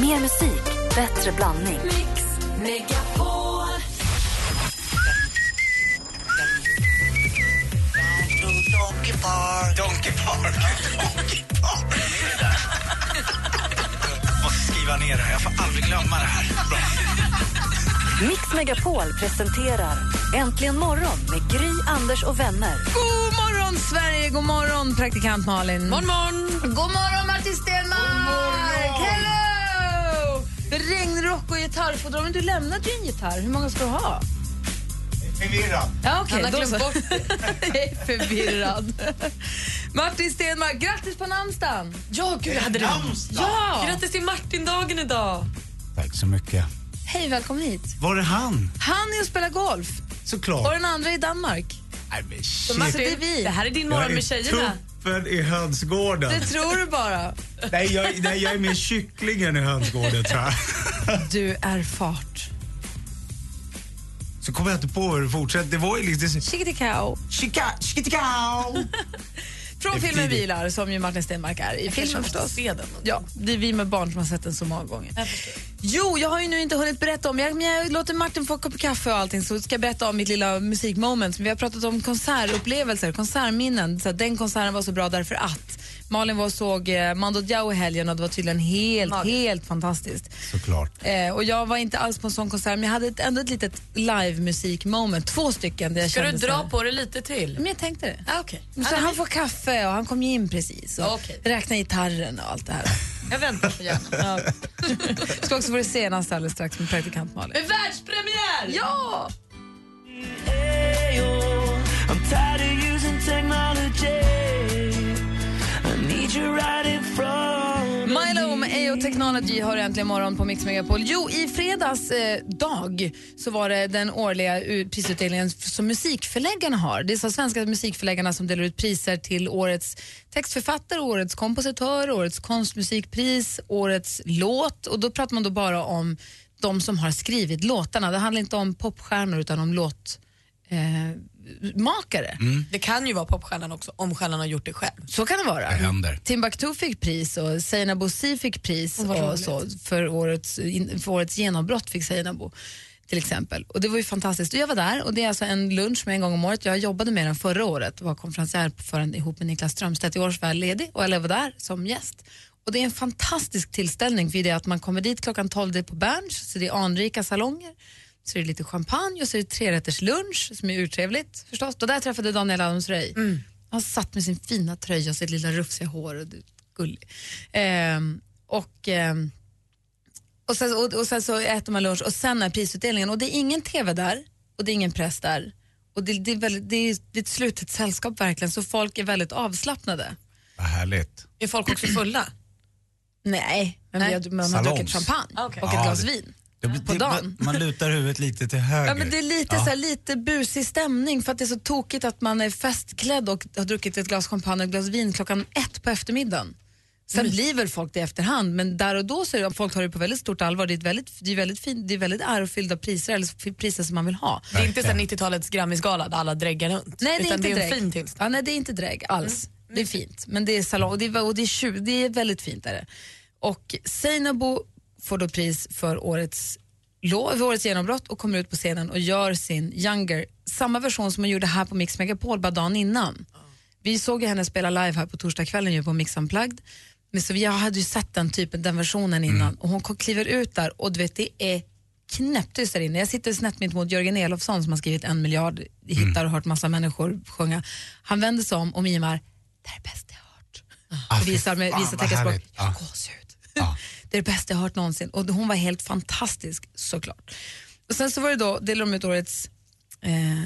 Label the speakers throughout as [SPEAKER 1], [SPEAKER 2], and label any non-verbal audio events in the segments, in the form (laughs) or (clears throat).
[SPEAKER 1] Mer musik, bättre blandning.
[SPEAKER 2] Mix Megapol.
[SPEAKER 3] Donkey Park. Donkey Park. Donkey Park. Jag måste skriva ner det här. Jag får aldrig glömma det här. Bra.
[SPEAKER 1] Mix Megapol presenterar Äntligen morgon med Gry, Anders och vänner.
[SPEAKER 4] God morgon, Sverige! God morgon, praktikant Malin.
[SPEAKER 2] Morgon, morgon.
[SPEAKER 4] God morgon, Martin Stenmark! Hello! Regnrock och gitarrfodral. Men du lämnade ju en gitarr. Hur många ska du ha?
[SPEAKER 3] Förvirrad.
[SPEAKER 4] Ja, okay,
[SPEAKER 2] Han har glömt bort (laughs)
[SPEAKER 4] Jag är förvirrad. Martin Stenmark, grattis på namnsdagen!
[SPEAKER 2] Ja, gud, jag hade det.
[SPEAKER 3] Namnsdag.
[SPEAKER 4] Ja!
[SPEAKER 2] Grattis till Martindagen idag.
[SPEAKER 3] Tack så mycket.
[SPEAKER 4] Hej, välkommen hit.
[SPEAKER 3] Var är han?
[SPEAKER 4] Han är och spelar golf och
[SPEAKER 3] Såklart.
[SPEAKER 4] den andra är i Danmark.
[SPEAKER 3] Nej, men shit.
[SPEAKER 4] det är vi.
[SPEAKER 2] Det här är din morgon med tjejerna.
[SPEAKER 3] tuppen i hönsgården.
[SPEAKER 4] Det tror du bara.
[SPEAKER 3] Nej, jag, nej, jag är mer kycklingen i hönsgården, tror jag.
[SPEAKER 4] Du är fart.
[SPEAKER 3] Så kommer jag inte på hur det fortsätter. Det var ju liksom...
[SPEAKER 4] Chikitikao.
[SPEAKER 3] Chikitikao.
[SPEAKER 4] Från filmen. Bilar, som ju Martin Stenmark är i filmen förstås.
[SPEAKER 2] Se den.
[SPEAKER 4] Ja, det är vi med barn som har sett den så många gånger. Jo, jag har ju nu inte hunnit berätta om, jag, men jag låter Martin få en kopp kaffe och allting så ska jag berätta om mitt lilla musikmoment. Vi har pratat om konsertupplevelser, konsertminnen. Så att den konserten var så bra därför att Malin var och såg eh, Mando Diao i helgen och det var tydligen helt, helt fantastiskt.
[SPEAKER 3] Såklart.
[SPEAKER 4] Eh, och jag var inte alls på en sån konsert men jag hade ett, ändå ett litet live-musik-moment, två stycken. Där jag
[SPEAKER 2] Ska du dra
[SPEAKER 4] här-
[SPEAKER 2] på det lite till?
[SPEAKER 4] Men jag tänkte det.
[SPEAKER 2] Ah, Okej.
[SPEAKER 4] Så han får kaffe och han kom ju in precis och
[SPEAKER 2] Okej.
[SPEAKER 4] räknar gitarren och allt det här. (laughs)
[SPEAKER 2] Jag väntar på gärna.
[SPEAKER 4] Ja. Ska också få det senaste alldeles strax med praktikant Malin.
[SPEAKER 2] Med världspremiär!
[SPEAKER 4] Ja!
[SPEAKER 5] Technology
[SPEAKER 4] har äntligen morgon på Mix Megapol. Jo, i fredags eh, dag så var det den årliga prisutdelningen som musikförläggarna har. Det är så svenska musikförläggarna som delar ut priser till årets textförfattare, årets kompositör, årets konstmusikpris, årets låt. Och då pratar man då bara om de som har skrivit låtarna. Det handlar inte om popstjärnor utan om låt eh, makare.
[SPEAKER 2] Det kan ju vara popstjärnan också, om stjärnan har gjort det själv.
[SPEAKER 4] Så kan det vara.
[SPEAKER 3] Det händer.
[SPEAKER 4] Timbuktu fick pris och Seinabo Si fick pris
[SPEAKER 2] vad
[SPEAKER 4] och så, för, årets, för årets genombrott fick Seinabo till exempel. Och det var ju fantastiskt. Och jag var där och det är alltså en lunch med en gång om året. Jag jobbade med den förra året och var konferencier för den ihop med Niklas Strömstedt. I år var jag ledig och jag var där som gäst. Och det är en fantastisk tillställning för det är att man kommer dit klockan 12 det är på Berns, så det är anrika salonger. Så är det lite champagne och så är det trerätters lunch som är urtrevligt förstås. Och där träffade Daniel Adams-Ray. Han satt med sin fina tröja och sitt lilla rufsiga hår och det- gullig. Ehm, och, ehm, och, sen, och, och sen så äter man lunch och sen är prisutdelningen och det är ingen TV där och det är ingen press där. Och det, det, är väldigt, det, är, det är ett slutet sällskap verkligen så folk är väldigt avslappnade.
[SPEAKER 3] Vad härligt.
[SPEAKER 2] Är folk också fulla? (clears throat)
[SPEAKER 4] Nej, men
[SPEAKER 2] Nej.
[SPEAKER 4] vi har, man har druckit champagne
[SPEAKER 2] Ah, okej.
[SPEAKER 4] och ett
[SPEAKER 3] Ja,
[SPEAKER 4] glas vin.
[SPEAKER 3] Det,
[SPEAKER 4] På
[SPEAKER 3] det,
[SPEAKER 4] dagen.
[SPEAKER 3] man lutar huvudet lite till höger.
[SPEAKER 4] Ja, men det är lite,
[SPEAKER 3] Ja.
[SPEAKER 4] så här, lite busig stämning för att det är så tokigt att man är festklädd och har druckit ett glas champagne och ett glas vin klockan ett på eftermiddagen. Sen blir väl folk det i efterhand, men där och då så är det, folk tar det på väldigt stort allvar. Det är väldigt, det är väldigt, fint, det är väldigt ärofyllda priser, eller priser som man vill ha.
[SPEAKER 2] Det är inte så här 90-talets Grammisgala där alla dräggar runt.
[SPEAKER 4] Nej, det är
[SPEAKER 2] utan
[SPEAKER 4] inte
[SPEAKER 2] det är en
[SPEAKER 4] drägg.
[SPEAKER 2] fin tillställning.
[SPEAKER 4] Ja, nej, det är inte drägg alls. Det är fint, men det är salong och det är, och det är, tju- det är väldigt fint. Är det. Och Seinabo får då pris för årets, årets genombrott och kommer ut på scenen och gör sin Younger, samma version som hon gjorde här på Mix Megapol bara dagen innan. Vi såg ju henne spela live här på torsdagskvällen ju på Mix Unplugged. Men så vi hade ju sett den typen, den versionen innan och hon kliver ut där och du vet det är knäpptyst där inne. Jag sitter snett mitt mot Jörgen Elofsson som har skrivit en miljard hittar och hört massa människor sjunga. Han vänder sig om och mimar, det här är det bästa jag har hört.
[SPEAKER 3] Ah,
[SPEAKER 4] och visar med visar teckenspråk,
[SPEAKER 3] härligt.
[SPEAKER 4] jag har
[SPEAKER 3] Ja.
[SPEAKER 4] gåshud. Det är det bästa jag har hört någonsin. Och hon var helt fantastisk såklart. Och sen så var det då, delade de ut årets eh,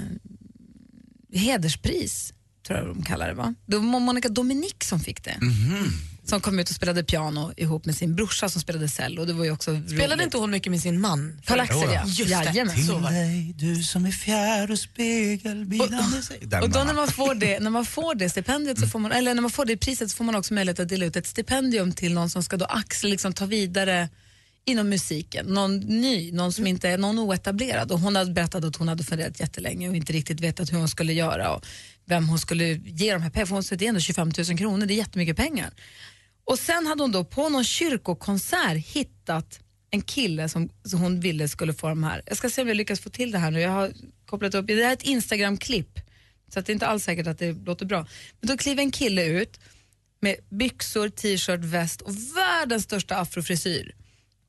[SPEAKER 4] hederspris, tror jag de kallar det va? Det var Monica Dominic som fick det. Mhm. Som kom ut och spelade piano ihop med sin brorsa som spelade cello. Det var ju också
[SPEAKER 2] Spelade
[SPEAKER 4] roligt.
[SPEAKER 2] inte hon mycket med sin man?
[SPEAKER 4] Karl-Axel ja.
[SPEAKER 2] Just det.
[SPEAKER 4] Jajamän.
[SPEAKER 2] Det.
[SPEAKER 3] dig, du som är fjär och sig. Den
[SPEAKER 4] Och då när man får det, när man får det stipendiet så får man, eller när man får det priset så får man också möjlighet att dela ut ett stipendium till någon som ska då axla, liksom ta vidare inom musiken. Någon ny, någon som inte är någon oetablerad. Och hon hade berättat att hon hade funderat jättelänge och inte riktigt vetat hur hon skulle göra och vem hon skulle ge de här pengarna. För hon det är ändå 25 000 kronor, det är jättemycket pengar. Och sen hade hon då på någon kyrkokonsert hittat en kille som, som hon ville skulle få de här. Jag ska se om jag lyckas få till det här nu. Jag har kopplat upp, det här är ett Instagram-klipp. Så att det är inte alls säkert att det låter bra. Men då kliver en kille ut med byxor, t-shirt, väst och världens största afrofrisyr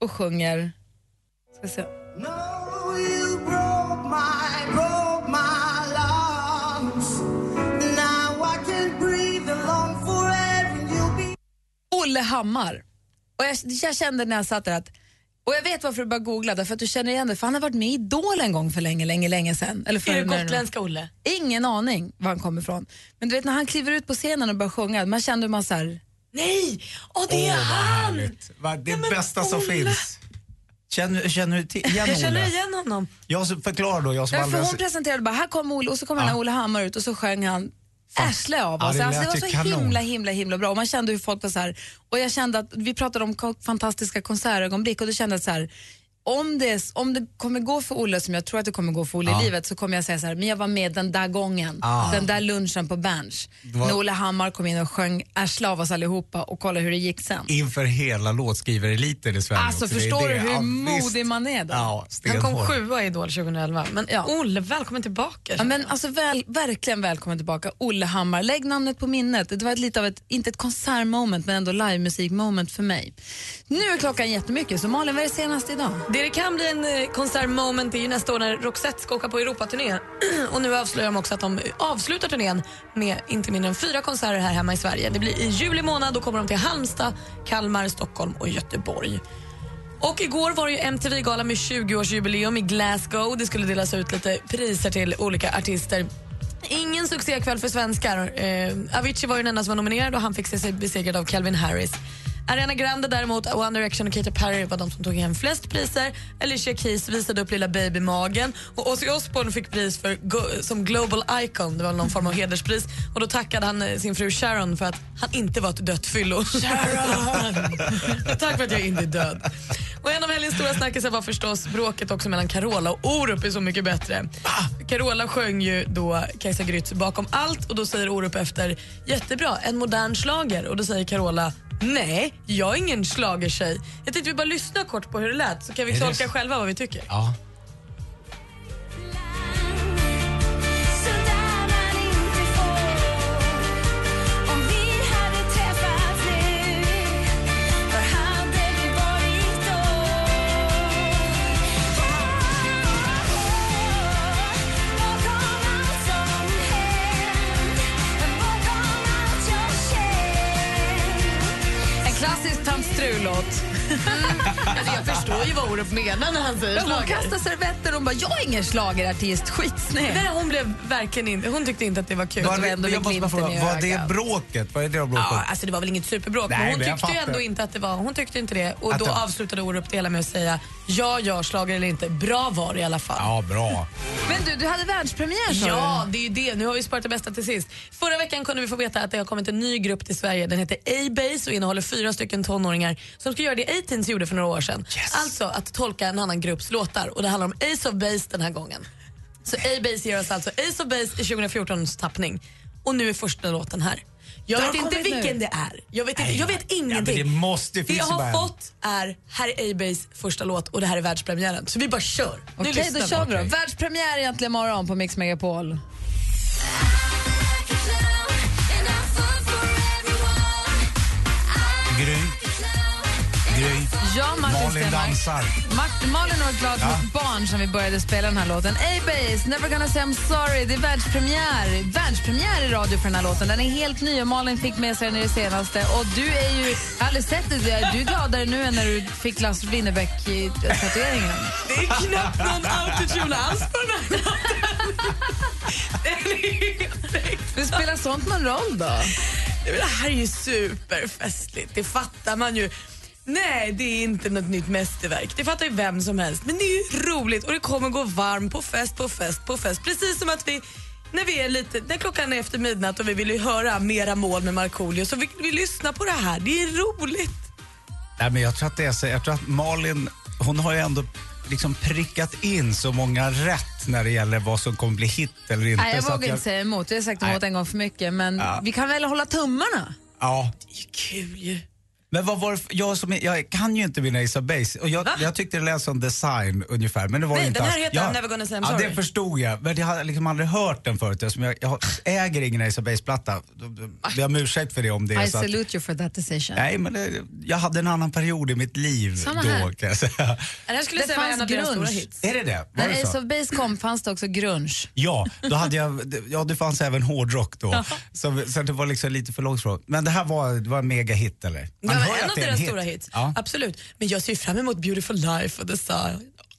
[SPEAKER 4] och sjunger... Ska se.
[SPEAKER 6] No, you broke my, broke my lungs. Now I can't breathe alone forever. You'll be
[SPEAKER 4] Olle Hammar. Och jag, jag kände när jag satt där att och jag vet varför du bara googla, därför att du känner igen det, för han har varit med i Idol en gång för länge, länge, länge sedan. Eller för
[SPEAKER 2] Är det gotländska Olle?
[SPEAKER 4] Ingen aning var han kommer ifrån. Men du vet när han kliver ut på scenen och börjar sjunga, man kände hur man så här,
[SPEAKER 2] Nej! Åh, det är
[SPEAKER 3] Åh, vad
[SPEAKER 2] han!
[SPEAKER 3] härligt. Va, Det
[SPEAKER 2] Ja, men
[SPEAKER 3] bästa som
[SPEAKER 2] Olle.
[SPEAKER 3] finns. Känner, känner du till, igen
[SPEAKER 2] Jag känner igen honom.
[SPEAKER 3] Jag som förklarar då, jag som
[SPEAKER 4] Ja,
[SPEAKER 3] aldrig
[SPEAKER 4] för hon presenterade bara, här kommer Olle och så kommer den här Olle Hammar ut och så sjöng han arsle av
[SPEAKER 3] Ja,
[SPEAKER 4] oss.
[SPEAKER 3] det
[SPEAKER 4] alltså, det
[SPEAKER 3] lät
[SPEAKER 4] var
[SPEAKER 3] ju
[SPEAKER 4] så
[SPEAKER 3] kanon.
[SPEAKER 4] himla, himla, himla bra. Och man kände hur folk var så här, och jag kände att vi pratade om ko- fantastiska konsertögonblick och då kände jag så här, om det, om det kommer gå för Olle som jag tror att det kommer gå för Olle i livet så kommer jag säga så här, men jag var med den där gången, den där lunchen på Berns.
[SPEAKER 3] var-
[SPEAKER 4] När Olle Hammar kom in och sjöng arsle av oss allihopa och kolla hur det gick sen.
[SPEAKER 3] Inför hela låtskrivareliten i Sverige.
[SPEAKER 4] Alltså
[SPEAKER 3] också.
[SPEAKER 4] Förstår
[SPEAKER 3] det.
[SPEAKER 4] du hur
[SPEAKER 3] Ja,
[SPEAKER 4] modig
[SPEAKER 3] visst.
[SPEAKER 4] man är då?
[SPEAKER 3] Ja,
[SPEAKER 2] Han kom sjua i Idol 2011. Men
[SPEAKER 4] Ja.
[SPEAKER 2] Olle, välkommen tillbaka.
[SPEAKER 4] Ja, men alltså väl, verkligen välkommen tillbaka, Olle Hammar. Lägg namnet på minnet. Det var ett, lite av ett, inte ett konsertmoment, men ändå livemusikmoment för mig. Nu är klockan jättemycket, så Malin, vad är det senaste idag?
[SPEAKER 2] Det det kan bli en eh, konsertmoment är ju nästa år när Roxette ska åka på Europaturné. (clears throat) Och nu avslöjar de också att de avslutar turnén med inte mindre än fyra konserter här hemma i Sverige. Det blir i juli månad, då kommer de till Halmstad, Kalmar, Stockholm och Göteborg. Och igår var det ju MTV-gala med 20-årsjubileum i Glasgow. Det skulle delas ut lite priser till olika artister. Ingen succékväll för svenskar. Eh, Avicii var ju den enda som var nominerad och han fick se sig besegrad av Calvin Harris. Ariana Grande däremot, One Direction och Katy Perry var de som tog hem flest priser. Alicia Keys visade upp lilla babymagen och Ozzy Osbourne fick pris för som Global Icon. Det var någon form av hederspris. Och då tackade han eh, sin fru Sharon för att han inte var ett dött fyllo. Sharon! (laughs) Tack för att jag inte är död. Och en av helgens stora snackisar var förstås bråket också mellan Carola och Orup är så mycket bättre. Carola sjöng ju då Kajsa Grytz bakom allt och då säger Orup efter jättebra, en modern slager och då säger Carola nej, jag är ingen schlagertjej. Jag tänkte vi bara lyssna kort på hur det lät så kan vi tolka själva vad vi tycker.
[SPEAKER 3] Ja.
[SPEAKER 2] Orup menar när han säger
[SPEAKER 4] Ja, Hon kastar servetter och bara, jag är ingen schlagerartist, skitsnäll.
[SPEAKER 2] Nej, hon blev verkligen inte, hon tyckte inte att det var kul.
[SPEAKER 3] Var
[SPEAKER 4] det var
[SPEAKER 3] det,
[SPEAKER 4] ändå
[SPEAKER 3] jag måste bara fråga, var det bråket? Vad är det av bråket?
[SPEAKER 2] Ja, alltså det var väl inget superbråk,
[SPEAKER 3] Nej,
[SPEAKER 2] men hon
[SPEAKER 3] men jag
[SPEAKER 2] tyckte ändå inte att det var, hon tyckte inte det. Och
[SPEAKER 3] Att
[SPEAKER 2] då
[SPEAKER 3] det-
[SPEAKER 2] avslutade Orup det hela med att säga ja, ja, schlager eller inte. Bra var det i alla fall.
[SPEAKER 3] Ja, bra.
[SPEAKER 4] Men du, du hade världspremiär sa
[SPEAKER 2] Ja, det är ju det. Nu har vi sparat det bästa till sist. Förra veckan kunde vi få veta att det har kommit en ny grupp till Sverige. Den heter A-Base och innehåller fyra stycken tonåringar som ska göra det A-Teens gjorde för några år sedan. Alltså att tolka en annan grupps låtar. Och det handlar om Ace of Base den här gången. Så A-Base ger oss alltså Ace of Base i 2014s tappning. Och nu är första låten här. Jag vet inte
[SPEAKER 4] kommit nu.
[SPEAKER 2] vilken det är. Jag vet, inte, jag vet
[SPEAKER 3] Ja,
[SPEAKER 2] ingenting.
[SPEAKER 3] det måste
[SPEAKER 2] det jag har
[SPEAKER 3] bara
[SPEAKER 2] fått är, här är A-Base första låt och det här är världspremiären. Så vi bara kör.
[SPEAKER 4] Okej,
[SPEAKER 2] lyssnar
[SPEAKER 4] då kör vi då. Världspremiär egentligen imorgon på Mix Megapol. Ja, Martin
[SPEAKER 3] Malin dansar.
[SPEAKER 4] Martin, Malin har ett glad
[SPEAKER 3] Ja.
[SPEAKER 4] barn som vi började spela den här låten. A-Base, Never gonna say I'm sorry. Det är världspremiär. Världspremiär i radio för den här låten. Den är helt ny och Malin fick med sig den i det senaste. Och du är ju, jag har aldrig sett det, du är gladare nu än när du fick Lasse Winnerbäck-tatueringen.
[SPEAKER 2] Det är knappt någon autotune alls på den här låten.
[SPEAKER 4] Men spelar sånt någon roll då?
[SPEAKER 2] Det här är ju superfestligt, det fattar man ju. Nej, det är inte något nytt mästerverk. Det fattar ju vem som helst. Men det är ju roligt och det kommer gå varm på fest, på fest, på fest. Precis som att vi, när vi är lite, när klockan är efter midnatt och vi vill ju höra mera mål med Markoolio så vill vi lyssna på det här. Det är roligt.
[SPEAKER 3] Nej, men jag tror att det är så. Jag tror att Malin, hon har ju ändå liksom prickat in så många rätt när det gäller vad som kommer bli hit eller inte.
[SPEAKER 4] Nej, jag vågar inte säga emot. Jag har sagt emot
[SPEAKER 3] Nej.
[SPEAKER 4] en gång för mycket. Men
[SPEAKER 3] Ja.
[SPEAKER 4] vi kan väl hålla tummarna?
[SPEAKER 3] Ja,
[SPEAKER 2] Det är ju kul ju.
[SPEAKER 3] Men vad var det, jag, som, jag kan ju inte min Ace of Base och jag, jag tyckte det lät som design ungefär. Men det var
[SPEAKER 2] Nej,
[SPEAKER 3] det inte
[SPEAKER 2] den här
[SPEAKER 3] alls.
[SPEAKER 2] heter
[SPEAKER 3] jag,
[SPEAKER 2] I'm never gonna say I'm
[SPEAKER 3] Ja,
[SPEAKER 2] sorry.
[SPEAKER 3] det förstod jag. Men jag hade liksom aldrig hört den förut eftersom jag, jag äger ingen Ace of Base-platta. Då- Jag ber om ursäkt för det om det är
[SPEAKER 4] I
[SPEAKER 3] så att,
[SPEAKER 4] salute you for that decision.
[SPEAKER 3] Nej, men det, jag hade en annan period i mitt liv
[SPEAKER 4] Samma
[SPEAKER 3] då
[SPEAKER 4] här.
[SPEAKER 3] kan jag säga.
[SPEAKER 2] Det här skulle
[SPEAKER 4] Det
[SPEAKER 2] säga
[SPEAKER 4] fanns grunge.
[SPEAKER 2] stora hits.
[SPEAKER 3] Är det det? Var
[SPEAKER 4] När
[SPEAKER 3] det
[SPEAKER 4] Ace of Base kom fanns det också grunge.
[SPEAKER 3] Ja, då hade jag, ja, det fanns även hårdrock då. Så, så det var liksom lite för långt från. Men det här var, det var en megahit eller? Man
[SPEAKER 2] var en av deras stora hits.
[SPEAKER 3] Ja.
[SPEAKER 2] Absolut. Men jag ser fram emot Beautiful Life och The Sun.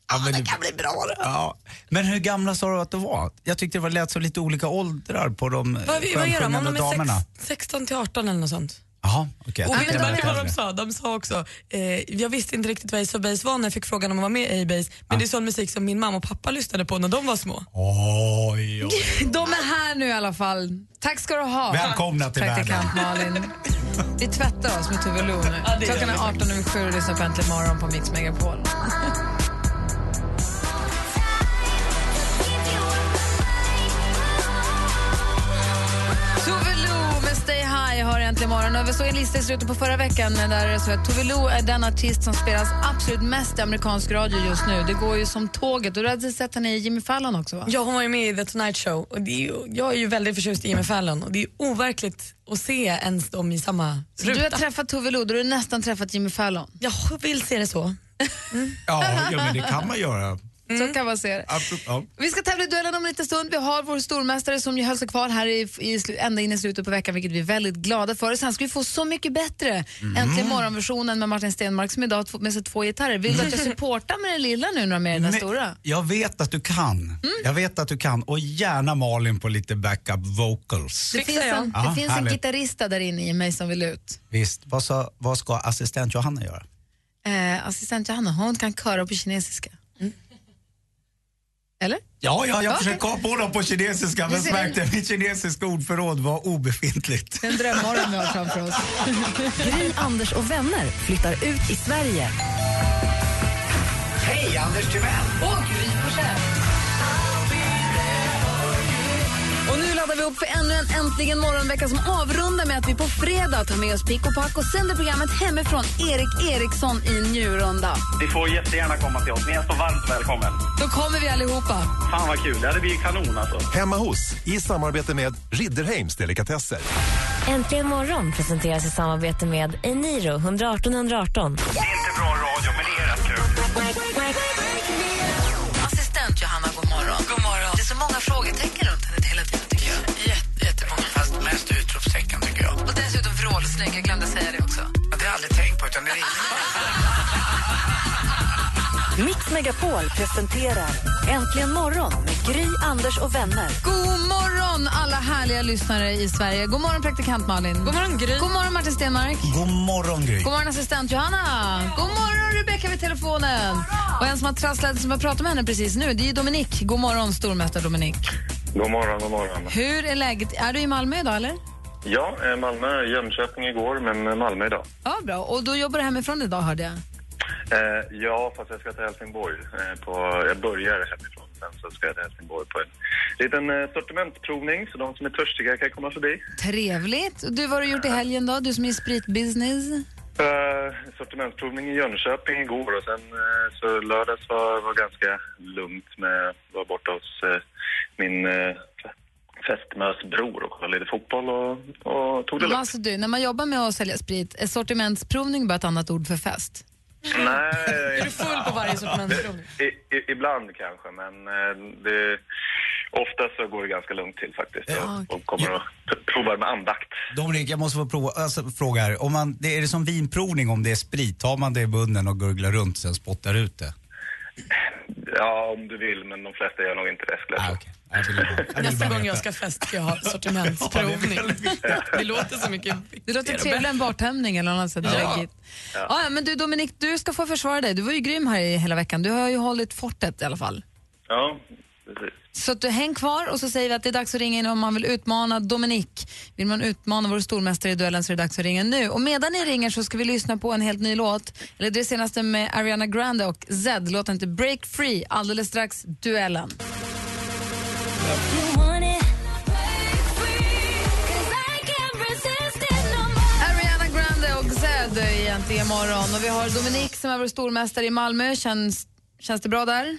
[SPEAKER 3] Ja, men
[SPEAKER 2] det
[SPEAKER 3] det-
[SPEAKER 2] kan bli bra det.
[SPEAKER 3] Ja. Men hur gamla sa du att de var? Jag tyckte det var lät som lite olika åldrar på de
[SPEAKER 2] Vad, vad gör de? Om
[SPEAKER 3] skönsjungande
[SPEAKER 2] de är
[SPEAKER 3] damerna.
[SPEAKER 2] sex, 16 till 18 eller något sånt.
[SPEAKER 3] Jaha, okej.
[SPEAKER 2] Och vet du vad vad de sa? De sa också, eh, jag visste inte riktigt vad Ace of Base var när jag fick frågan om att vara med i A-Base, men det är sån musik som min mamma och pappa lyssnade på när de var små.
[SPEAKER 3] Oj, oj. (laughs)
[SPEAKER 4] De är här nu i alla fall. Tack ska du ha.
[SPEAKER 3] Välkomna till
[SPEAKER 4] Malin. (laughs) Vi tvättar oss med Tove Lo nu. Klockan är
[SPEAKER 2] vi
[SPEAKER 4] 18 över 7 och lyssnar på Äntligen morgon på Mix Megapol. (laughs) äntligen morgon. Och vi såg en lista i slutet på förra veckan där det stod att Tove Lo är den artist som spelas absolut mest i amerikansk radio just nu. Det går ju som tåget. Och du hade sett henne i Jimmy Fallon också va?
[SPEAKER 2] Ja, hon var ju med i The Tonight Show och det är ju, jag är ju väldigt förtjust i Jimmy Fallon och det är overkligt att se ens dem i samma
[SPEAKER 4] Så du har
[SPEAKER 2] ruta.
[SPEAKER 4] träffat Tove Lo, då har du nästan träffat Jimmy Fallon.
[SPEAKER 2] Jag vill se det så. (laughs)
[SPEAKER 3] Ja, ja, men det kan man göra.
[SPEAKER 4] Så kan man se det.
[SPEAKER 3] Absolut, ja.
[SPEAKER 4] Vi ska tävla i duellen om en liten stund. Vi har vår stormästare som ju höll sig kvar här i, i, ända in i slutet på veckan, vilket vi är väldigt glada för. Och sen ska vi få Så mycket bättre. Äntligen morgonversionen med Martin Stenmark som idag har med sig två gitarrer. Vill du att jag supportar med den lilla nu när med den
[SPEAKER 3] Men
[SPEAKER 4] stora?
[SPEAKER 3] Jag vet att du kan. Jag vet att du kan. Och gärna Malin på lite backup vocals.
[SPEAKER 4] Det
[SPEAKER 2] Fixar
[SPEAKER 4] finns, en, det
[SPEAKER 3] Ja,
[SPEAKER 4] finns en gitarrista där inne i mig som vill ut.
[SPEAKER 3] Visst. Vad, sa, vad ska assistent Johanna göra?
[SPEAKER 4] Eh, assistent Johanna, hon kan köra på kinesiska. Eller?
[SPEAKER 3] Ja, ja jag försökte komma på dem på kinesiska men märkte att mitt kinesiska ordförråd var obefintligt.
[SPEAKER 4] En drömmorgon vi har framför oss. (laughs)
[SPEAKER 1] Gry, Anders och vänner flyttar ut i Sverige.
[SPEAKER 3] Hej, Anders Timell!
[SPEAKER 4] Och Gry Forssell. Laddar vi upp för ännu en Äntligen morgonvecka som avrundar med att vi på fredag tar med oss Pick och Pack och sänder programmet hemifrån Erik Eriksson i Njurunda.
[SPEAKER 7] Ni får jättegärna komma till oss. Ni är så varmt välkommen.
[SPEAKER 4] Då kommer vi allihopa.
[SPEAKER 7] Fan vad kul. Det hade blivit kanon alltså.
[SPEAKER 8] Hemma hos i samarbete med Ridderheims Delikatesser.
[SPEAKER 9] Äntligen morgon presenteras i samarbete med Eniro 118 118.
[SPEAKER 7] Det är inte bra radio, men det är rätt kul.
[SPEAKER 10] Utan det ringer
[SPEAKER 1] Mix Megapol presenterar Äntligen morgon med Gry, Anders och vänner.
[SPEAKER 4] God morgon alla härliga lyssnare i Sverige. God morgon praktikant Malin.
[SPEAKER 2] God morgon Gry.
[SPEAKER 4] God morgon Martin Stenmark.
[SPEAKER 3] God morgon, Gry.
[SPEAKER 4] God morgon assistent Johanna. God morgon Rebecka vid telefonen. Och en som har trasslat, som jag pratade med henne precis nu, det är Dominik. God morgon stormästare Dominik.
[SPEAKER 7] God morgon, god morgon.
[SPEAKER 4] Hur är läget? Är du i Malmö idag eller?
[SPEAKER 7] Ja, eh, Malmö, Jönköping igår, men Malmö idag.
[SPEAKER 4] Ja, bra. Och då jobbar du hemifrån idag hörde jag.
[SPEAKER 7] Eh, ja, fast jag ska till Helsingborg. Eh, på, jag börjar hemifrån, sen så ska jag till Helsingborg på en liten eh, sortimentprovning, så de som är törstiga kan komma förbi.
[SPEAKER 4] Trevligt. Du, vad har du gjort i helgen då? Du som är i spritbusiness.
[SPEAKER 7] Eh, sortimentprovning i Jönköping igår och sen eh, så lördags var, var ganska lugnt med, var borta hos eh, min eh, fästmös bror och kollade lite fotboll och, och tog det lugnt.
[SPEAKER 4] alltså du, när man jobbar med att sälja sprit, är sortimentsprovning bara ett annat ord för fest?
[SPEAKER 7] Nej,
[SPEAKER 2] Är du full på varje sortimentsprovning? (laughs)
[SPEAKER 7] I, i, ibland kanske, men eh, det, ofta så går det ganska lugnt till faktiskt. Och, och kommer och p- provar med andakt.
[SPEAKER 3] Dominik, jag måste få prova, alltså, fråga här. Om man, det är det som vinprovning om det är sprit? Tar man det i munnen och gurglar runt sen spottar ut det?
[SPEAKER 7] Ja, om du vill, men de flesta gör nog inte det skulle jag
[SPEAKER 3] Ah, okay. jag vill jag vill
[SPEAKER 2] Nästa gång jag ska fest ska jag ha (laughs) sortimentsprovning. Det låter så mycket
[SPEAKER 4] Det låter trevligare än bartömning eller något sätt. Ja. Ja. Ja, men du Dominik, du ska få försvara dig. Du var ju grym här i hela veckan. Du har ju hållit fortet i alla fall.
[SPEAKER 7] Ja, precis.
[SPEAKER 4] Så att du häng kvar och så säger vi att det är dags att ringa in om man vill utmana Dominik. Vill man utmana vår stormästare i duellen så är det dags att ringa nu. Och medan ni ringer så ska vi lyssna på en helt ny låt. Eller det senaste med Ariana Grande och Zed. Låten heter Break Free. Alldeles strax duellen. Ariana Grande och Zed i morgon. Och vi har Dominik som är vår stormästare i Malmö. Känns, känns det bra där?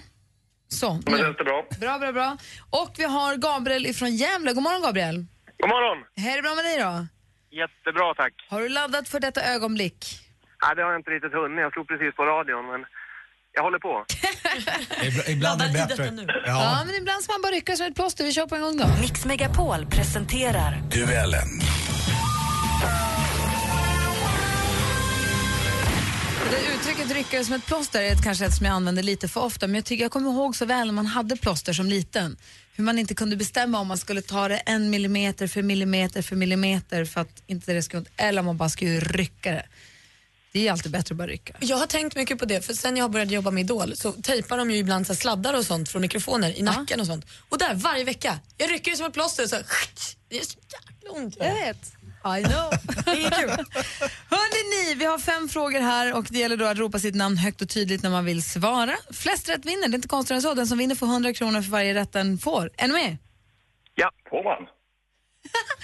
[SPEAKER 4] Så.
[SPEAKER 7] Men det det bra.
[SPEAKER 4] Bra, bra, bra. Och vi har Gabriel ifrån Gävle. God morgon, Gabriel.
[SPEAKER 11] God morgon!
[SPEAKER 4] Hej, är det bra med dig då?
[SPEAKER 11] Jättebra, tack.
[SPEAKER 4] Har du laddat för detta ögonblick?
[SPEAKER 11] Nej, det har jag inte riktigt hunnit. Jag slog precis på radion, men jag håller på. (laughs)
[SPEAKER 3] Ibla- Ibland är det bättre.
[SPEAKER 2] nu.
[SPEAKER 4] Ja,
[SPEAKER 3] Ja.
[SPEAKER 4] men ibland ska man bara rycka som ett plåster. Vi kör på en gång då.
[SPEAKER 1] Mix Megapol presenterar
[SPEAKER 8] Duellen.
[SPEAKER 4] Det uttrycket rycka som ett plåster är ett, kanske ett som jag använder lite för ofta, men jag tycker jag kommer ihåg så väl när man hade plåster som liten. Hur man inte kunde bestämma om man skulle ta det en millimeter för millimeter för millimeter för att inte det skulle ont, eller om man bara skulle rycka det. Det är alltid bättre att bara rycka.
[SPEAKER 2] Jag har tänkt mycket på det, för sen jag började jobba med Idol så tejpar de ju ibland så sladdar och sånt från mikrofoner i nacken och sånt. Och där, varje vecka, jag rycker det som ett plåster så (laughs) det är så jäkla ont.
[SPEAKER 4] Jag vet. I know. (laughs)
[SPEAKER 2] Inget kul.
[SPEAKER 4] Hörrni, ni, vi har fem frågor här och det gäller då att ropa sitt namn högt och tydligt när man vill svara. Flest rätt vinner, det är inte konstigare än så. Den som vinner får 100 kronor för varje rätt den får. Är ni med?
[SPEAKER 11] Ja.
[SPEAKER 7] Får man?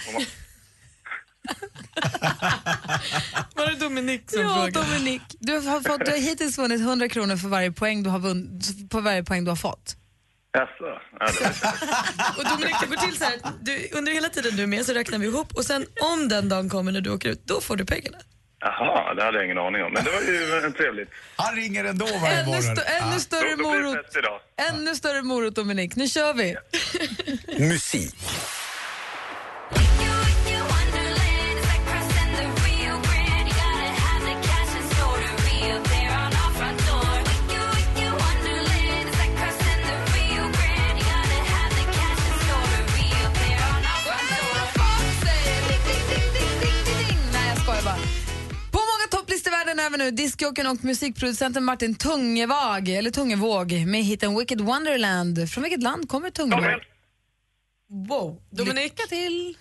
[SPEAKER 7] Får man? (laughs)
[SPEAKER 2] Var det Dominik som
[SPEAKER 4] Ja,
[SPEAKER 2] frågade?
[SPEAKER 4] Dominik. Du har, fått, du har hittills vunnit 100 kronor för varje poäng du har, vunn, på varje poäng du har fått.
[SPEAKER 7] Jaså? Ja, (laughs)
[SPEAKER 2] Och Dominik, det går till så här, du, under hela tiden du är med så räknar vi ihop och sen om den dagen kommer när du åker ut, då får du pengarna.
[SPEAKER 7] Jaha, det hade jag ingen aning om. Men det var ju en trevligt.
[SPEAKER 3] Han ringer ändå varje
[SPEAKER 4] Ännu,
[SPEAKER 3] morgon.
[SPEAKER 4] stö, ännu större morot. Ännu större morot, Dominik. Nu kör vi. (laughs)
[SPEAKER 8] Musik.
[SPEAKER 4] Topplistor världen över nu, discjockeyn och musikproducenten Martin Tungevåg, eller Tungevåg, med hiten Wicked Wonderland. Från vilket land kommer Tungevåg?
[SPEAKER 2] Wow. Dominik,
[SPEAKER 4] Lycka till!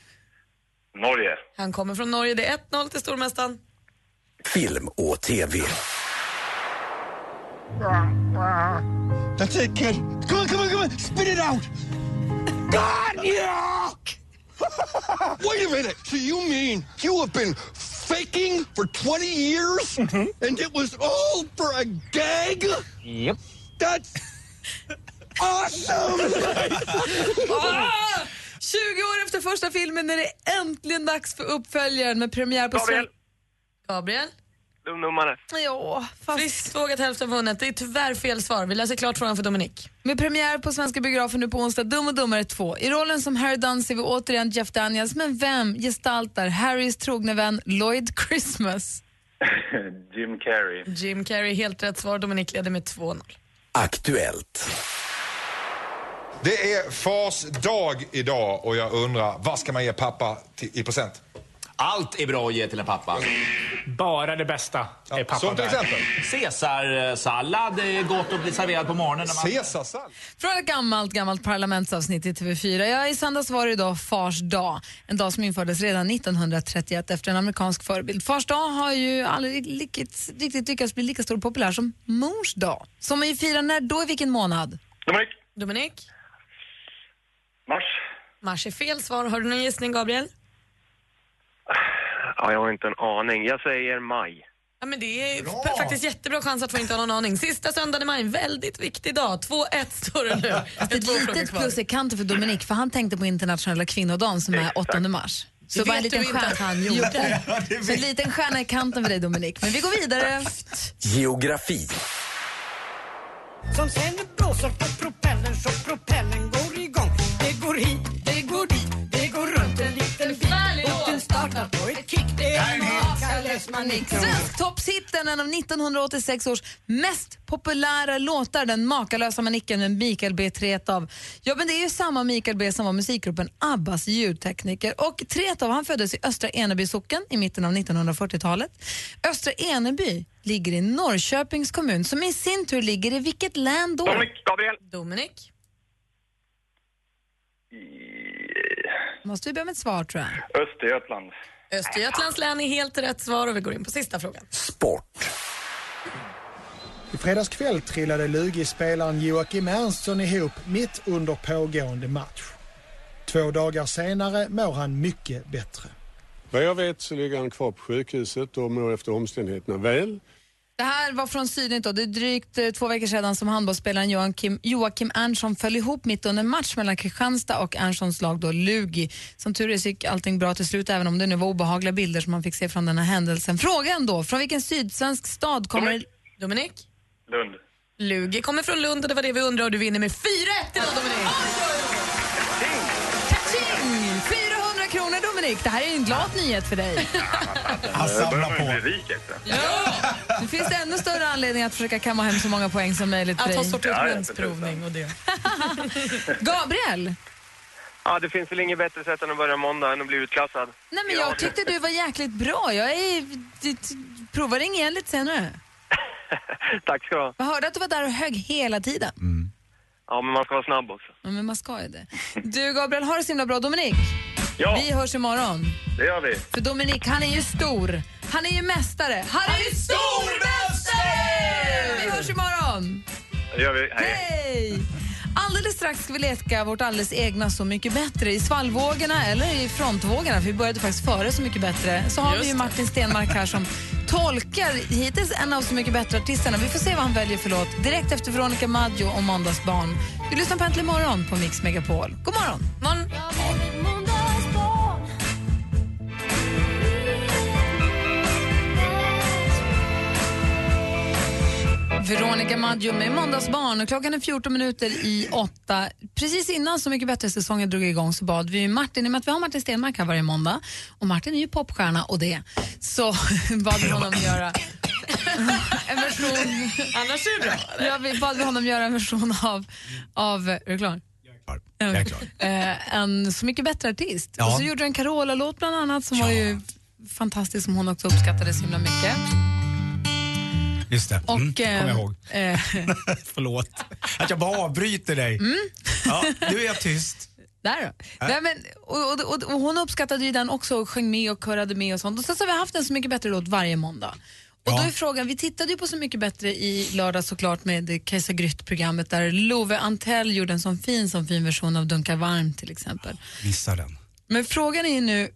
[SPEAKER 7] Norge.
[SPEAKER 2] han kommer från Norge. Det är 1-0 till stormästaren.
[SPEAKER 8] Film och TV.
[SPEAKER 6] That's it, kid. Come on, come on, come on. Spit it out. God, yuck! Wait a minute. So you mean you have been faking for 20 years? Mm-hmm. And it was all for a gag? Yep. That's (laughs) awesome! Ah!
[SPEAKER 4] 20 år efter första filmen är det äntligen dags för uppföljaren med premiär på
[SPEAKER 11] Gabriel.
[SPEAKER 2] Gabriel?
[SPEAKER 11] Dumnummare.
[SPEAKER 4] Ja, fast
[SPEAKER 2] Friskt vågat hälften vunnet. Det är tyvärr fel svar. Vi läser klart frågan för Dominik.
[SPEAKER 4] med premiär på Svenska biografen nu på onsdag, Dum och dummare 2. I rollen som Harry Dunn ser vi återigen Jeff Daniels, men vem gestaltar Harrys trogne vän Lloyd Christmas? (laughs)
[SPEAKER 7] Jim Carrey.
[SPEAKER 2] Jim Carrey, helt rätt svar. Dominik leder med 2-0.
[SPEAKER 8] Aktuellt.
[SPEAKER 12] Det är fars dag idag och jag undrar, vad ska man ge pappa till, i present?
[SPEAKER 13] Allt är bra att ge till en pappa.
[SPEAKER 10] Bara det bästa är pappa
[SPEAKER 12] Som till exempel
[SPEAKER 13] Caesarsallad är gott att bli serverad på morgonen. När man...
[SPEAKER 12] caesarsallad.
[SPEAKER 4] Från ett gammalt, gammalt parlamentsavsnitt i TV4. Ja, I söndags var det idag Fars dag, en dag som infördes redan 1931 efter en amerikansk förebild. Fars dag har ju aldrig lyckats, riktigt lyckats bli lika stor och populär som Mors dag. Som man ju firar när då, i vilken månad?
[SPEAKER 7] Dominik.
[SPEAKER 2] Dominik?
[SPEAKER 7] Mars.
[SPEAKER 2] Mars är fel svar. Har du någon gissning, Gabriel?
[SPEAKER 11] Ja, jag har inte en aning. Jag säger maj.
[SPEAKER 2] Ja, men det är f- faktiskt jättebra chans att få inte ha någon aning. Sista söndagen i maj, en väldigt viktig dag. 2-1 står det nu. (laughs) Det är
[SPEAKER 4] Ett litet plus i kanten för Dominik, för han tänkte på internationella kvinnodagen som är 8 mars. Så
[SPEAKER 2] Det
[SPEAKER 4] bara en liten stjärna.
[SPEAKER 2] han gjorde.
[SPEAKER 4] Så en liten stjärna i kanten för dig Dominik. Men vi går vidare.
[SPEAKER 8] Geografi.
[SPEAKER 6] Som sen blåser på propellern så propellern går igång. Det går hit, På ett kick. Det är Makalös manik.
[SPEAKER 4] Svensk toppshitten, en av 1986 års mest populära låtar, den makalösa manicken med Mikael B. Tretow. Ja, men det är ju samma Mikael B. som var musikgruppen Abbas ljudtekniker. Och Tretow han föddes i Östra Eneby socken i mitten av 1940-talet. Östra Eneby ligger i Norrköpings kommun som i sin tur ligger i vilket län då?
[SPEAKER 11] Dominik. Gabriel.
[SPEAKER 2] Dominik?
[SPEAKER 4] Måste vi be om ett svar tror jag.
[SPEAKER 7] Östergötland.
[SPEAKER 2] Östergötlands län är helt rätt svar och vi går in på sista frågan.
[SPEAKER 8] Sport.
[SPEAKER 14] I fredags kväll trillade Lugi-spelaren Joakim Ernstson ihop mitt under pågående match. Två dagar senare mår han mycket bättre.
[SPEAKER 15] Vad jag vet så ligger han kvar på sjukhuset och mår efter omständigheterna väl.
[SPEAKER 4] Det här var från Sydnytt. då. Det är drygt eh, två veckor sedan som handbollsspelaren Joakim, Joakim Erntsson föll ihop mitt under en match mellan Kristianstad och Erntssons lag då, Lugi. Som tur är så gick allting bra till slut även om det nu var obehagliga bilder som man fick se från den här händelsen. Frågan då, från vilken sydsvensk stad kommer...
[SPEAKER 2] Dominik?
[SPEAKER 7] Lund.
[SPEAKER 2] Lugi kommer från Lund och det var det vi undrade och du vinner med 4-1 idag Dominik. Dominik, det här är en glad nyhet för dig.
[SPEAKER 3] Han samlar på.
[SPEAKER 7] rik extra.
[SPEAKER 4] Nu finns det ännu större anledning att försöka kamma hem så många poäng som möjligt för
[SPEAKER 2] Att ha
[SPEAKER 4] dig.
[SPEAKER 2] sortimentsprovning och det. (laughs)
[SPEAKER 4] Gabriel,
[SPEAKER 11] Ja, det finns väl inget bättre sätt än att börja måndag än att bli utklassad.
[SPEAKER 4] nej men jag tyckte du var jäkligt bra. Jag är... d- d- Prova ring igen lite senare. (laughs)
[SPEAKER 11] Tack ska du ha.
[SPEAKER 4] Jag hörde att du var där och högg hela tiden.
[SPEAKER 11] Ja, men man ska vara snabb också.
[SPEAKER 4] Ja, men man ska ju det. Du Gabriel, har det så himla bra. Dominik,
[SPEAKER 7] Ja,
[SPEAKER 4] vi hörs imorgon.
[SPEAKER 7] det gör vi.
[SPEAKER 4] För Dominik, han är ju stor. Han är ju mästare. Han är ju stormästare! Vi hörs imorgon.
[SPEAKER 7] Det gör vi. Hej.
[SPEAKER 4] Hej! Alldeles strax ska vi leka vårt alldeles egna Så mycket bättre i svallvågorna eller i frontvågorna, för vi började faktiskt före Så mycket bättre. Så har vi ju Martin Stenmark här som (laughs) tolkar hittills en av Så mycket bättre-artisterna. Vi får se vad han väljer för låt. Direkt efter Veronica Maggio och Måndagsbarn. Du lyssnar på Äntligen morgon på Mix Megapol. God morgon!
[SPEAKER 2] Man,
[SPEAKER 4] Veronica Maggio med Måndagsbarn. Och klockan är 14 minuter i åtta. Precis innan Så mycket bättre-säsongen drog igång så bad vi Martin, i och med att vi har Martin Stenmark här varje måndag och Martin är ju popstjärna och det, så (laughs) bad vi honom (laughs) göra en version...
[SPEAKER 2] Annars är det bra.
[SPEAKER 4] Ja, vi bad vi honom göra en version av... av är du klar?
[SPEAKER 3] Jag är klar.
[SPEAKER 4] Eh, en Så mycket bättre-artist.
[SPEAKER 3] Ja.
[SPEAKER 4] Och så gjorde du en Carola-låt bland annat som var ju fantastisk, som hon också uppskattade så himla mycket.
[SPEAKER 3] Just det,
[SPEAKER 4] Och,
[SPEAKER 3] mm, kommer jag
[SPEAKER 4] eh,
[SPEAKER 3] ihåg.
[SPEAKER 4] eh, (laughs)
[SPEAKER 3] Förlåt att jag bara avbryter dig. Ja, nu är jag tyst.
[SPEAKER 4] Där då. Nej, men, och, och, och, och hon uppskattade ju den också och sjöng med och körade med och sånt. Och sen så har vi haft en Så mycket bättre låt varje måndag. Och då är frågan, vi tittade ju på Så mycket bättre i lördag såklart med Kajsa Grytt-programmet där Love Antell gjorde en sån fin, sån fin version av Dunkar varmt till exempel.
[SPEAKER 3] Missa den.
[SPEAKER 4] Men frågan är ju nu,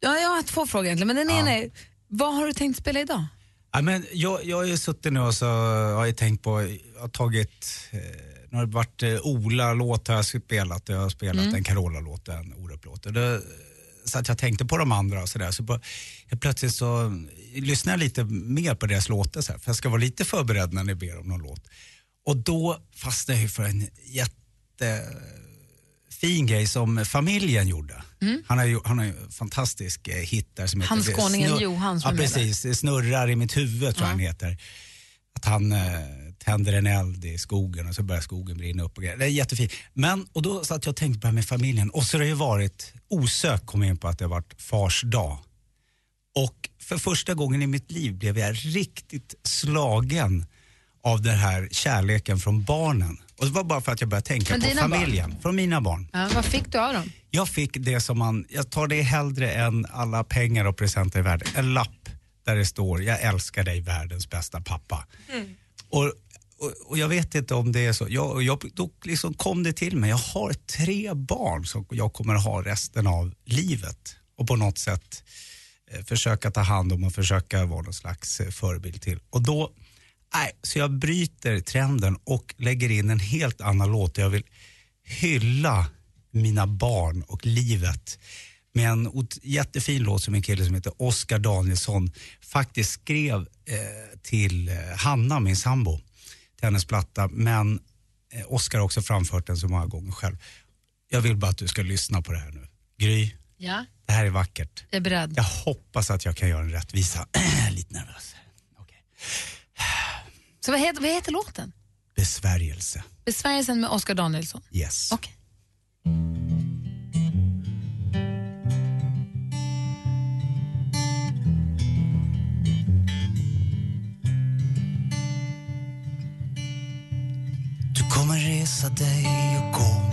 [SPEAKER 4] ja, jag har två frågor egentligen, men den ena är, vad har du tänkt spela idag?
[SPEAKER 3] Ja, men jag, jag har ju suttit nu och så har jag tänkt på, jag har tagit, eh, nu har det varit eh, Ola-låt har jag spelat, jag har spelat
[SPEAKER 4] Mm.
[SPEAKER 3] en Carola-låt, en Orup-låt. Och så att jag tänkte på de andra och sådär. Så plötsligt så lyssnar jag lite mer på deras låtar så här, för jag ska vara lite förberedd när ni ber om någon låt. Och då fastnade jag för en jättefin grej som familjen gjorde. Han har han har en fantastisk eh, hit där som heter
[SPEAKER 4] skåningen
[SPEAKER 3] Snurr-
[SPEAKER 4] Johan som
[SPEAKER 3] Ja precis, snurrar i mitt huvud tror jag han heter. Att han eh, tänder en eld i skogen och så börjar skogen brinna upp och grejer. Det är jättefint. Men, och då satt jag och tänkte på det här med familjen och så har det ju varit, osökt kom jag in på att det har varit fars dag. Och för första gången i mitt liv blev jag riktigt slagen av den här kärleken från barnen. Och det var bara för att jag började tänka
[SPEAKER 4] Från
[SPEAKER 3] på
[SPEAKER 4] dina barn?
[SPEAKER 3] familjen. Från mina barn.
[SPEAKER 4] Ja, vad fick du av dem?
[SPEAKER 3] Jag fick det som man, jag tar det hellre än alla pengar och presenter i världen. En lapp där det står, jag älskar dig världens bästa pappa. Och, och, och jag vet inte om det är så. Jag, jag, då liksom kom det till mig, jag har tre barn som jag kommer ha resten av livet. Och på något sätt eh, försöka ta hand om och försöka vara någon slags eh, förebild till. Och då, nej, så jag bryter trenden och lägger in en helt annan låt. Jag vill hylla mina barn och livet med en jättefin låt som en kille som heter Oskar Danielsson faktiskt skrev eh, till eh, Hanna, min sambo, till hennes platta. Men eh, Oskar har också framfört den så många gånger själv. Jag vill bara att du ska lyssna på det här nu. Gry,
[SPEAKER 4] Ja,
[SPEAKER 3] det här är vackert.
[SPEAKER 4] jag är beredd.
[SPEAKER 3] Jag hoppas att jag kan göra en rättvisa. (clears throat) Lite nervös.
[SPEAKER 4] Så vad heter, vad heter låten?
[SPEAKER 3] Besvärjelse.
[SPEAKER 4] Besvärjelsen med Oscar Danielsson.
[SPEAKER 3] Yes.
[SPEAKER 4] Okej.
[SPEAKER 16] Du kommer resa dig och gå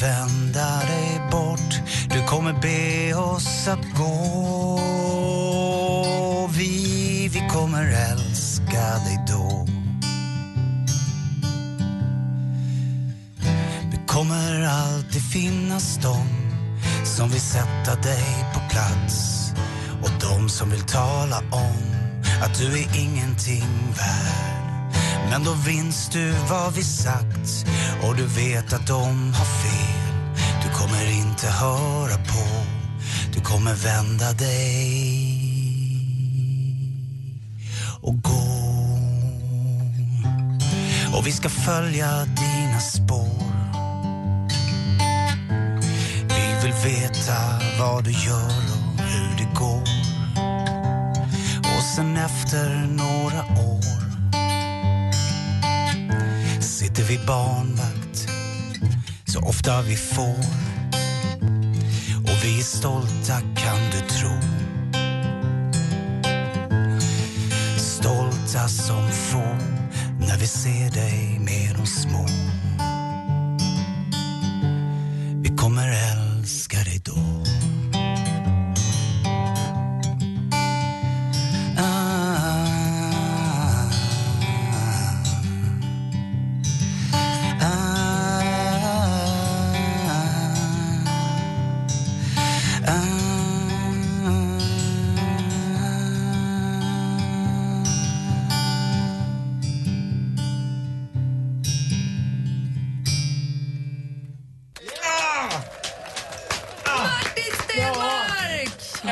[SPEAKER 3] vända dig bort. Du kommer be oss att gå. Vi, vi kommer älska dig då. Det kommer alltid finnas de som vill sätta dig på plats och de som vill tala om att du är ingenting värd. Men då vinns du vad vi sagt och du vet att de har fel. Du kommer inte höra på, du kommer vända dig och gå. Och vi ska följa dina spår. Vi vill veta vad du gör och hur det går. Och sen efter några år sitter vi barnvakt så ofta vi får. Och vi är stolta kan du tro. Stolta som få när vi ser dig med de små.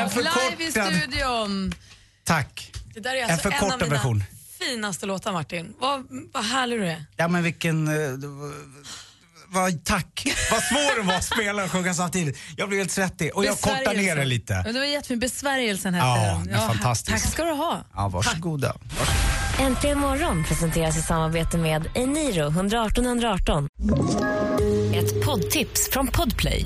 [SPEAKER 17] En förkortad-
[SPEAKER 4] Live i studion.
[SPEAKER 17] Tack.
[SPEAKER 2] Det där är
[SPEAKER 17] En
[SPEAKER 2] alltså en,
[SPEAKER 17] förkortad
[SPEAKER 2] av mina
[SPEAKER 17] version.
[SPEAKER 2] finaste låtar Martin. Vad, vad härlig du är.
[SPEAKER 17] Ja men vilken... eh, Vad, tack! Vad svår det var att spela och sjunga samtidigt. Jag blev helt svettig och jag kortar ner det lite.
[SPEAKER 4] Ja, det var jättefint. Besvärjelsen hette
[SPEAKER 17] Ja,
[SPEAKER 4] den.
[SPEAKER 17] men fantastiskt.
[SPEAKER 4] Tack ska du ha.
[SPEAKER 17] Ja, varsågoda.
[SPEAKER 9] Äntligen morgon presenteras i samarbete med Eniro 118 118. Ett poddtips från Podplay.